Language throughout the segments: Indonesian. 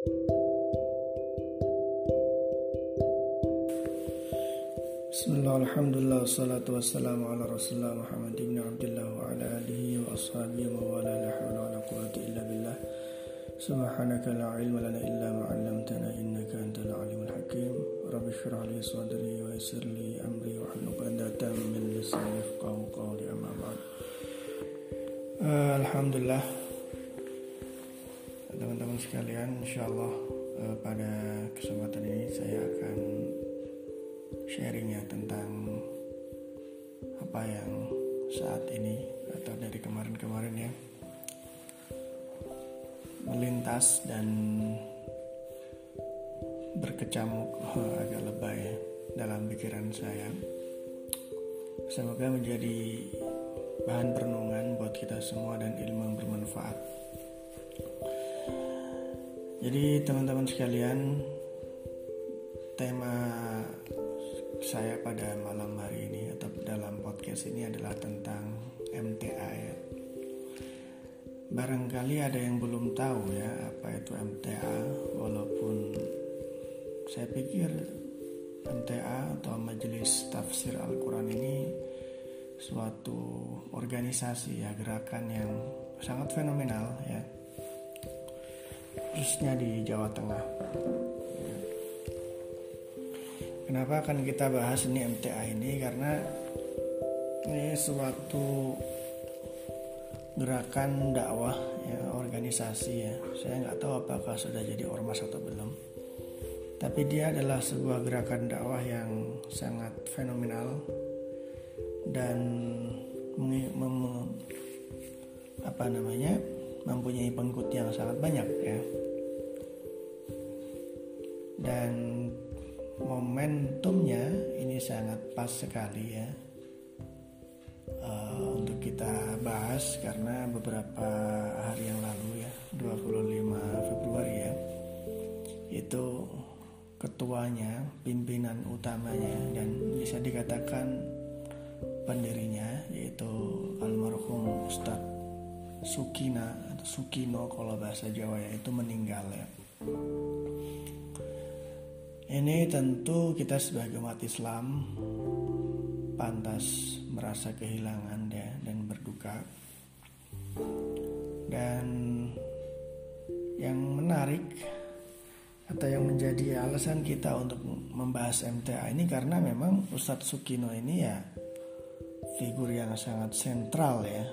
بسم الله والحمد لله والصلاة والسلام على رسول الله محمد بن عبد الله وعلى آله وأصحابه ومن لا حول ولا قوة إلا بالله سبحانك لا علم لنا إلا ما علمتنا إنك أنت العليم الحكيم رب اشرح لي صدري ويسر لي أمري واحلل عقدة من لساني يفقه قولي أما بعد الحمد لله Sekalian insyaallah uh, pada kesempatan ini saya akan sharing ya tentang apa yang saat ini atau dari kemarin-kemarin ya melintas dan berkecamuk oh, agak lebay ya, dalam pikiran saya. Semoga menjadi bahan perenungan buat kita semua dan ilmu yang bermanfaat. Jadi teman-teman sekalian, tema saya pada malam hari ini atau dalam podcast ini adalah tentang MTA ya. Barangkali ada yang belum tahu ya apa itu MTA walaupun saya pikir MTA atau Majelis Tafsir Al-Quran ini suatu organisasi ya gerakan yang sangat fenomenal ya khususnya di Jawa Tengah. Kenapa akan kita bahas ini MTA ini? Karena ini suatu gerakan dakwah ya organisasi ya. Saya nggak tahu apakah sudah jadi ormas atau belum. Tapi dia adalah sebuah gerakan dakwah yang sangat fenomenal dan mem, apa namanya? mempunyai pengikut yang sangat banyak ya dan momentumnya ini sangat pas sekali ya. Uh, untuk kita bahas karena beberapa hari yang lalu ya 25 Februari ya itu ketuanya pimpinan utamanya dan bisa dikatakan pendirinya yaitu almarhum Ustadz Sukina atau Sukino kalau bahasa Jawa ya itu meninggal ya ini tentu kita sebagai umat Islam pantas merasa kehilangan ya dan berduka. Dan yang menarik atau yang menjadi alasan kita untuk membahas MTA ini karena memang Ustadz Sukino ini ya figur yang sangat sentral ya.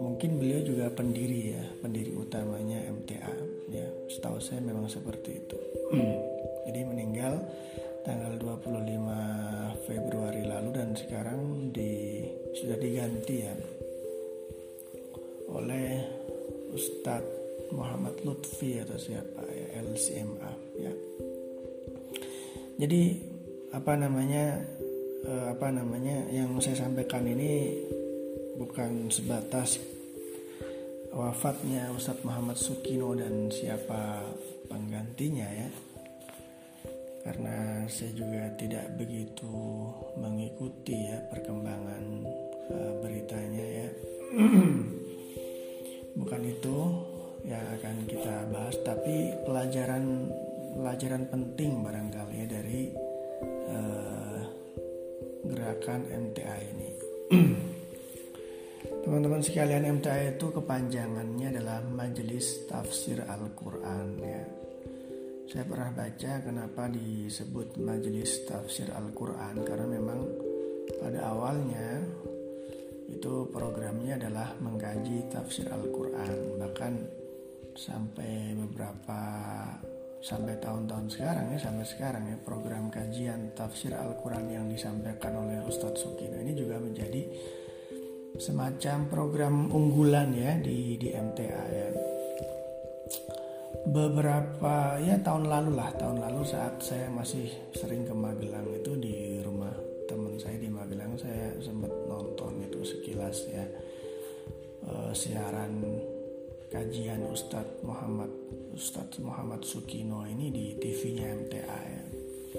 Mungkin beliau juga pendiri ya, pendiri setahu saya memang seperti itu. Jadi meninggal tanggal 25 Februari lalu dan sekarang di sudah diganti ya oleh Ustadz Muhammad Lutfi atau siapa ya LCMA ya. Jadi apa namanya eh, apa namanya yang saya sampaikan ini bukan sebatas wafatnya Ustadz Muhammad Sukino dan siapa penggantinya ya. Karena saya juga tidak begitu mengikuti ya perkembangan uh, beritanya ya. Bukan itu yang akan kita bahas tapi pelajaran pelajaran penting barangkali ya dari uh, gerakan MTA ini Teman-teman sekalian MTA itu kepanjangannya adalah Majelis Tafsir Al-Quran ya. Saya pernah baca kenapa disebut Majelis Tafsir Al-Quran karena memang pada awalnya itu programnya adalah mengkaji tafsir Al-Quran bahkan sampai beberapa sampai tahun-tahun sekarang ya sampai sekarang ya program kajian tafsir Al-Quran yang disampaikan oleh Ustadz Sukino ini juga menjadi semacam program unggulan ya di di MTA ya. Beberapa ya tahun lalu lah tahun lalu saat saya masih sering ke Magelang itu di rumah teman saya di Magelang saya sempat nonton itu sekilas ya uh, siaran kajian Ustadz Muhammad Ustadz Muhammad Sukino ini di TV-nya MTA ya.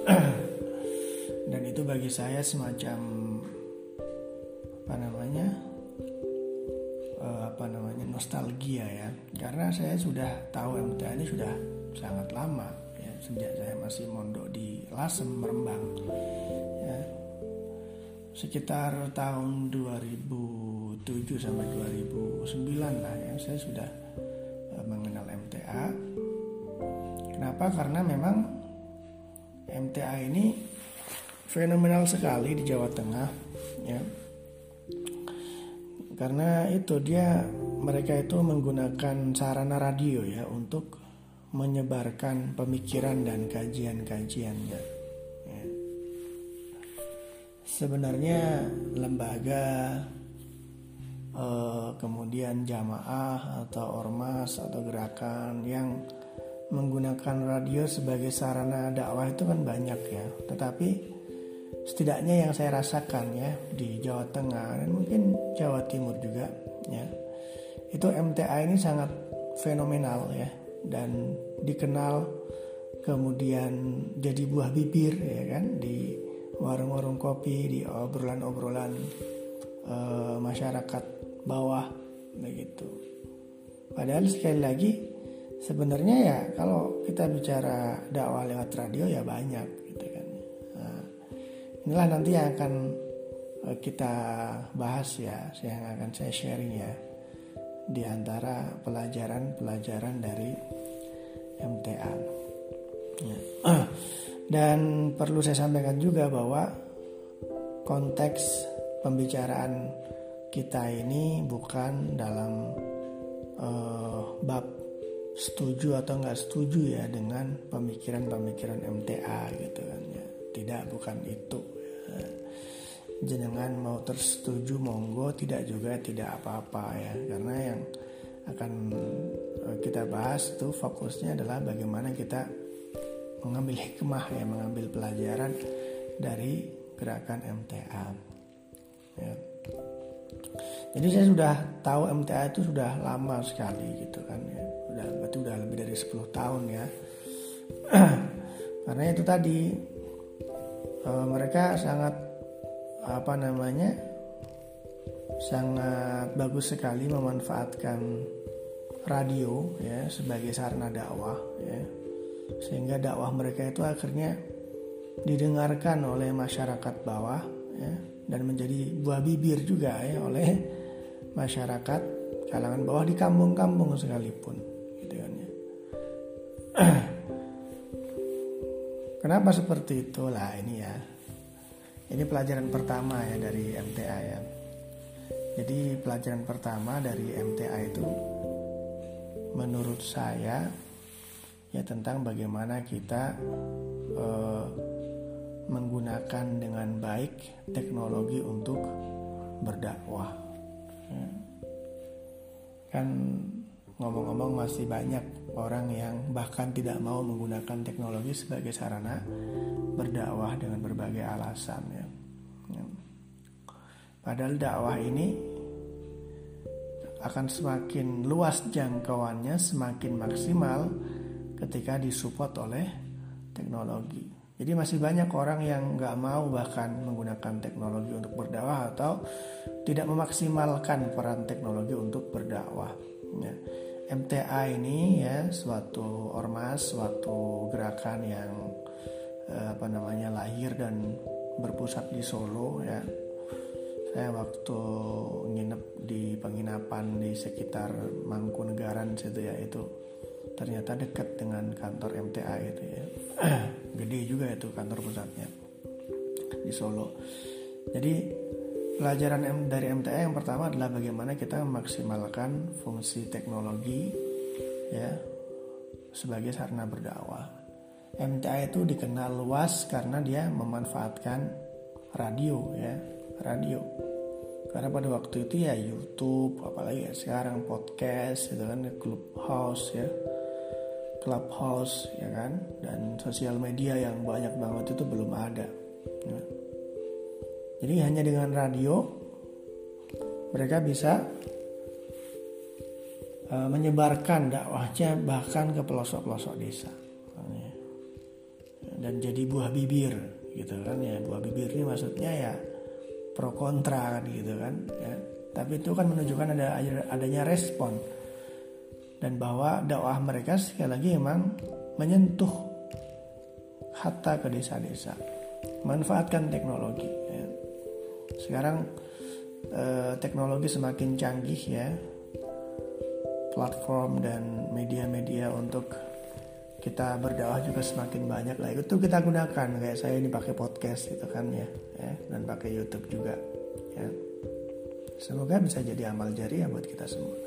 Dan itu bagi saya semacam apa namanya? Uh, apa namanya? Nostalgia ya. Karena saya sudah tahu MTA ini sudah sangat lama ya sejak saya masih mondok di Lasem Merembang ya. Sekitar tahun 2007 sampai 2009 lah ya saya sudah uh, mengenal MTA kenapa? Karena memang MTA ini fenomenal sekali di Jawa Tengah ya karena itu dia mereka itu menggunakan sarana radio ya untuk menyebarkan pemikiran dan kajian-kajiannya. Ya. Sebenarnya lembaga eh, kemudian jamaah atau ormas atau gerakan yang menggunakan radio sebagai sarana dakwah itu kan banyak ya, tetapi setidaknya yang saya rasakan ya di Jawa Tengah dan mungkin Jawa Timur juga ya itu MTA ini sangat fenomenal ya dan dikenal kemudian jadi buah bibir ya kan di warung-warung kopi di obrolan-obrolan e, masyarakat bawah begitu. Padahal sekali lagi sebenarnya ya kalau kita bicara dakwah lewat radio ya banyak Inilah nanti yang akan eh, kita bahas ya, yang akan saya sharing ya di antara pelajaran-pelajaran dari MTA. Ya. Dan perlu saya sampaikan juga bahwa konteks pembicaraan kita ini bukan dalam uh, bab setuju atau nggak setuju ya dengan pemikiran-pemikiran MTA gitu kan ya tidak bukan itu jenengan mau tersetuju monggo. Tidak juga tidak apa-apa ya. Karena yang akan eh, kita bahas itu fokusnya adalah bagaimana kita mengambil hikmah ya mengambil pelajaran dari gerakan MTA ya. jadi saya sudah tahu MTA itu sudah lama sekali gitu kan ya. Udah berarti udah lebih dari 10 tahun ya. Karena itu tadi uh, mereka sangat apa namanya sangat bagus sekali memanfaatkan radio ya sebagai sarana dakwah ya sehingga dakwah mereka itu akhirnya didengarkan oleh masyarakat bawah ya dan menjadi buah bibir juga ya oleh masyarakat kalangan bawah di kampung-kampung sekalipun gitu kan ya. Kenapa seperti itulah ini ya. Ini pelajaran pertama ya dari MTA ya. Jadi pelajaran pertama dari MTA itu menurut saya ya tentang bagaimana kita eh, menggunakan dengan baik teknologi untuk berdakwah. Ya. Kan ngomong-ngomong masih banyak orang yang bahkan tidak mau menggunakan teknologi sebagai sarana berdakwah dengan berbagai alasan ya. ya. Padahal dakwah ini akan semakin luas jangkauannya, semakin maksimal ketika disupport oleh teknologi. Jadi masih banyak orang yang nggak mau bahkan menggunakan teknologi untuk berdakwah atau tidak memaksimalkan peran teknologi untuk berdakwah. Ya. MTA ini ya suatu ormas, suatu gerakan yang eh, apa namanya lahir dan berpusat di Solo ya. Saya waktu nginep di penginapan di sekitar Mangkunegaran situ ya itu ternyata dekat dengan kantor MTA itu ya. Gede juga itu kantor pusatnya di Solo. Jadi pelajaran dari MTA yang pertama adalah bagaimana kita memaksimalkan fungsi teknologi ya sebagai sarana berdakwah. MTA itu dikenal luas karena dia memanfaatkan radio ya, radio. Karena pada waktu itu ya YouTube, apalagi ya sekarang podcast, itu kan Clubhouse ya. Clubhouse ya kan dan sosial media yang banyak banget itu belum ada. Ya jadi hanya dengan radio mereka bisa uh, menyebarkan dakwahnya bahkan ke pelosok-pelosok desa. Dan jadi buah bibir gitu kan ya. Buah bibir ini maksudnya ya pro kontra kan gitu kan ya. tapi itu kan menunjukkan ada adanya respon dan bahwa dakwah mereka sekali lagi memang menyentuh hatta ke desa-desa manfaatkan teknologi. Sekarang eh, teknologi semakin canggih ya. Platform dan media-media untuk kita berdakwah juga semakin banyak lah. Itu kita gunakan kayak saya ini pakai podcast gitu kan ya, ya. Dan pakai YouTube juga ya. Semoga bisa jadi amal jariah buat kita semua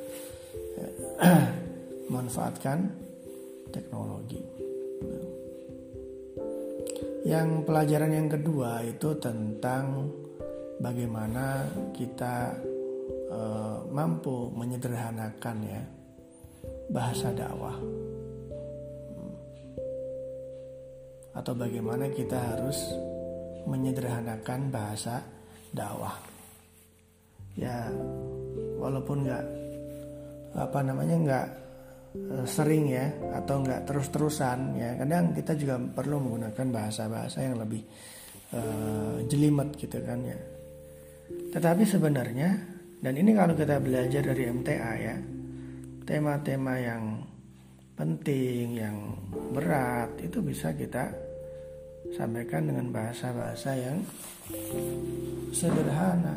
ya. manfaatkan teknologi. Yang pelajaran yang kedua itu tentang bagaimana kita uh, mampu menyederhanakan ya bahasa dakwah atau bagaimana kita harus menyederhanakan bahasa dakwah. Ya, walaupun nggak apa namanya nggak eh, sering ya atau nggak terus-terusan ya kadang kita juga perlu menggunakan bahasa-bahasa yang lebih uh, jelimet gitu kan ya tetapi sebenarnya dan ini kalau kita belajar dari MTA ya tema-tema yang penting yang berat itu bisa kita sampaikan dengan bahasa-bahasa yang sederhana.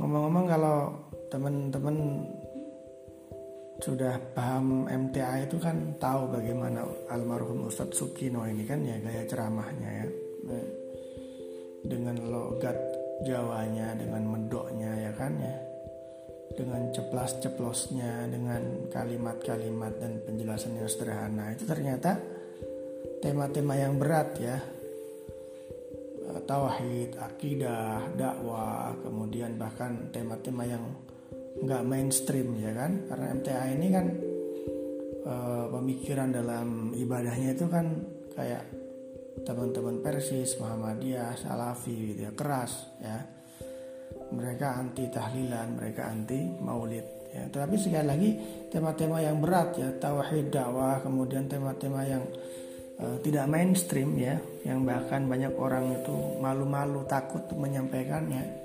Ngomong-ngomong kalau teman-teman sudah paham MTA itu kan tahu bagaimana almarhum Ustadz Sukino ini kan ya gaya ceramahnya ya. Dengan logat Jawanya, dengan medoknya ya kan ya. Dengan ceplas-ceplosnya, dengan kalimat-kalimat dan penjelasan yang sederhana. Itu ternyata tema-tema yang berat ya. Eh, tauhid, akidah, dakwah, kemudian bahkan tema-tema yang nggak mainstream ya kan? Karena MTA ini kan e, pemikiran dalam ibadahnya itu kan kayak teman-teman Persis, Muhammadiyah, Salafi gitu ya keras ya mereka anti tahlilan, mereka anti maulid ya. Tetapi sekali lagi tema-tema yang berat ya tauhid, dakwah, kemudian tema-tema yang uh, tidak mainstream ya, yang bahkan banyak orang itu malu-malu takut menyampaikannya.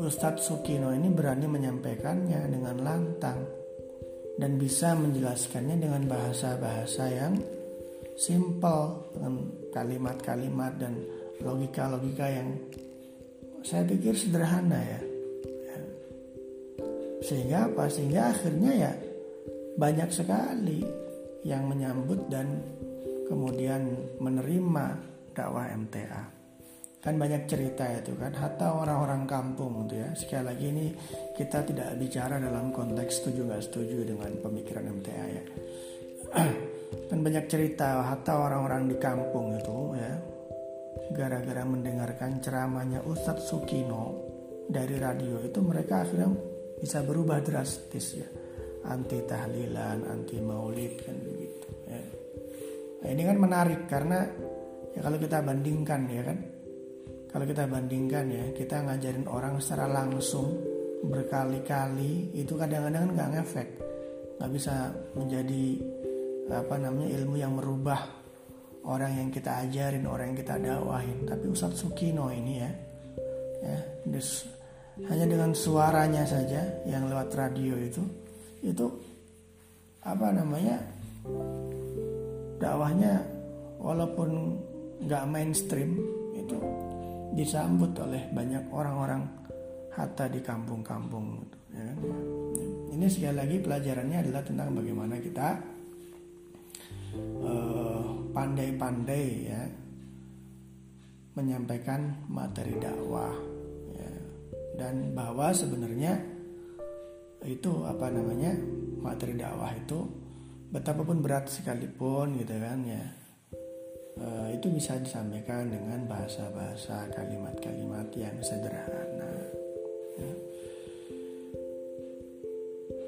Ustadz Sukino ini berani menyampaikannya dengan lantang dan bisa menjelaskannya dengan bahasa-bahasa yang simple dengan kalimat-kalimat dan logika-logika yang saya pikir sederhana ya. ya. Sehingga apa? Sehingga akhirnya ya banyak sekali yang menyambut dan kemudian menerima dakwah MTA kan banyak cerita itu kan hatta orang-orang kampung gitu ya sekali lagi ini kita tidak bicara dalam konteks setuju nggak setuju dengan pemikiran MTA ya kan banyak cerita hatta orang-orang di kampung itu ya. Gara-gara mendengarkan ceramahnya Ustadz Sukino dari radio itu mereka akhirnya bisa berubah drastis ya. Anti tahlilan anti maulid kan begitu ya. Nah, ini kan menarik karena ya kalau kita bandingkan ya kan, kalau kita bandingkan ya kita ngajarin orang secara langsung berkali-kali itu kadang-kadang kan nggak ngefek, nggak bisa menjadi apa namanya ilmu yang merubah orang yang kita ajarin, orang yang kita dakwahin. Tapi Ustadz Sukino ini ya, ya hanya dengan suaranya saja yang lewat radio itu, itu apa namanya dakwahnya walaupun nggak mainstream itu disambut oleh banyak orang-orang hatta di kampung-kampung gitu, ya kan? Ini sekali lagi pelajarannya adalah tentang bagaimana kita uh, pandai-pandai ya menyampaikan materi dakwah ya. dan bahwa sebenarnya itu apa namanya materi dakwah itu betapapun berat sekalipun gitu kan ya uh, itu bisa disampaikan dengan bahasa-bahasa kalimat-kalimat yang sederhana ya.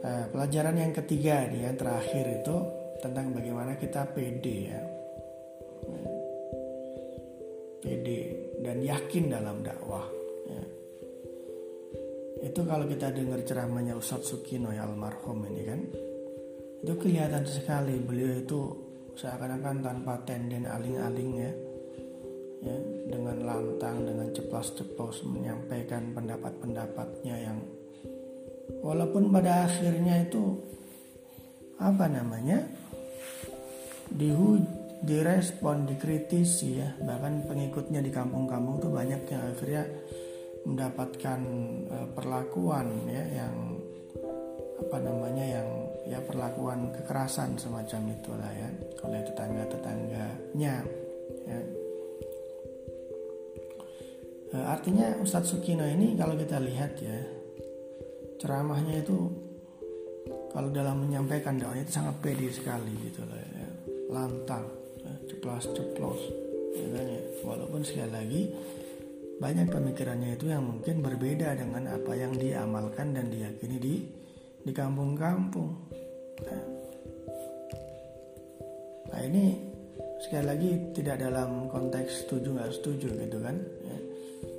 uh, pelajaran yang ketiga nih yang terakhir itu tentang bagaimana kita pede ya. Pede dan yakin dalam dakwah ya. itu kalau kita dengar ceramahnya Ustadz Sukino ya almarhum ini kan itu kelihatan sekali beliau itu seakan-akan tanpa tenden aling-aling ya. Ya dengan lantang dengan ceplos-ceplos menyampaikan pendapat-pendapatnya yang walaupun pada akhirnya itu apa namanya dihu direspon dikritisi ya bahkan pengikutnya di kampung-kampung tuh banyak yang akhirnya mendapatkan uh, perlakuan ya yang apa namanya yang ya perlakuan kekerasan semacam itulah ya oleh tetangga-tetangganya ya. E, artinya Ustadz Sukino ini kalau kita lihat ya ceramahnya itu kalau dalam menyampaikan doanya itu sangat pede sekali gitu lah ya. Lantang ceplos-ceplos kan, ya. walaupun sekali lagi banyak pemikirannya itu yang mungkin berbeda dengan apa yang diamalkan dan diyakini di di kampung-kampung. Nah, nah ini sekali lagi tidak dalam konteks setuju nggak setuju gitu kan. Ya.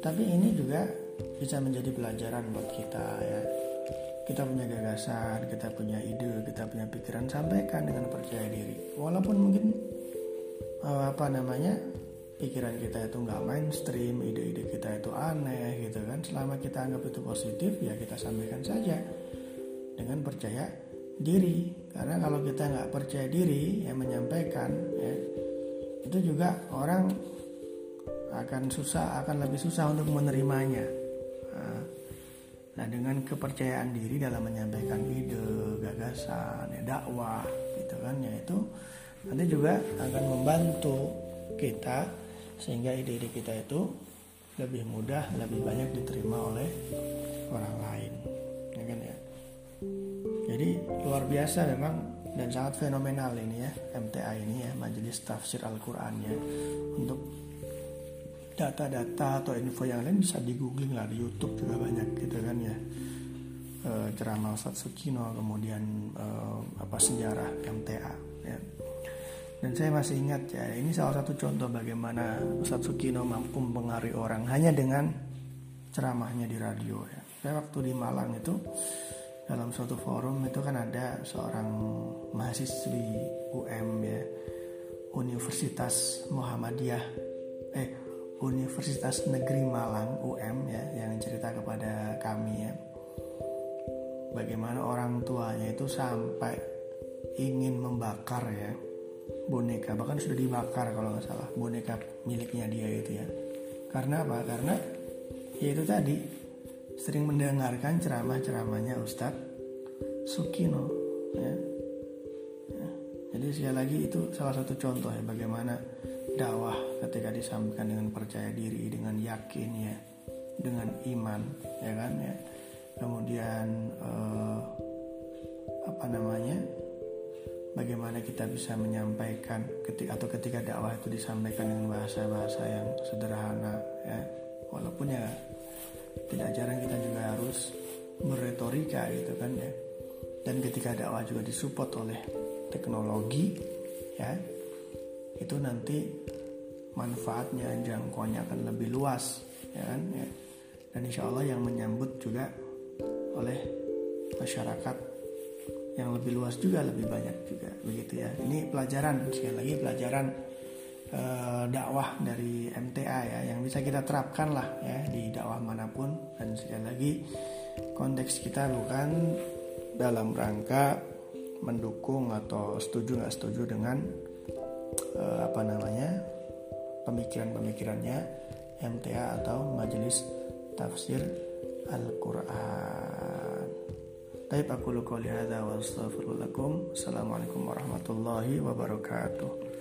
Tapi ini juga bisa menjadi pelajaran buat kita ya. Kita punya gagasan, kita punya ide, kita punya pikiran sampaikan dengan percaya diri. Walaupun mungkin eh, apa namanya pikiran kita itu nggak mainstream, ide-ide kita itu aneh gitu kan. Selama kita anggap itu positif ya kita sampaikan saja dengan percaya diri karena kalau kita nggak percaya diri yang menyampaikan ya itu juga orang akan susah akan lebih susah untuk menerimanya nah dengan kepercayaan diri dalam menyampaikan ide gagasan ya dakwah gitu kan ya itu nanti juga akan membantu kita sehingga ide-ide kita itu lebih mudah lebih banyak diterima oleh orang lain. Ya kan ya? Jadi luar biasa memang dan sangat fenomenal ini ya MTA ini ya Majelis Tafsir Al-Quran ya untuk data-data atau info yang lain bisa di googling lah di YouTube juga banyak gitu kan ya. E, ceramah Ustadz Sukino kemudian e, apa sejarah MTA ya. Dan saya masih ingat ya ini salah satu contoh bagaimana Ustadz Sukino mampu mempengaruhi orang hanya dengan ceramahnya di radio ya. Saya waktu di Malang itu dalam suatu forum itu kan ada seorang mahasiswi UM ya Universitas Muhammadiyah eh Universitas Negeri Malang UM ya yang cerita kepada kami ya bagaimana orang tuanya itu sampai ingin membakar ya boneka bahkan sudah dibakar kalau nggak salah boneka miliknya dia itu ya karena apa karena ya itu tadi sering mendengarkan ceramah-ceramahnya Ustadz Sukino ya. ya. Jadi sekali lagi itu salah satu contoh ya bagaimana dakwah ketika disampaikan dengan percaya diri, dengan yakin ya, dengan iman, ya kan ya. Kemudian eh, apa namanya? Bagaimana kita bisa menyampaikan ketika atau ketika dakwah itu disampaikan dengan bahasa-bahasa yang sederhana ya. Walaupun ya tidak jarang kita juga harus berretorika gitu kan ya dan ketika dakwah juga disupport oleh teknologi ya itu nanti manfaatnya jangkauannya akan lebih luas ya kan? Ya. dan insya Allah yang menyambut juga oleh masyarakat yang lebih luas juga lebih banyak juga begitu ya. Ini pelajaran sekali lagi pelajaran eh, dakwah dari MTA ya yang bisa kita terapkan lah ya di dakwah mana pun. Dan sekali lagi konteks kita bukan dalam rangka mendukung atau setuju nggak setuju dengan uh, apa namanya pemikiran-pemikirannya MTA atau Majelis Tafsir Al-Quran. Taib aku qouli hadza wa astaghfirullakum. Assalamualaikum warahmatullahi wabarakatuh.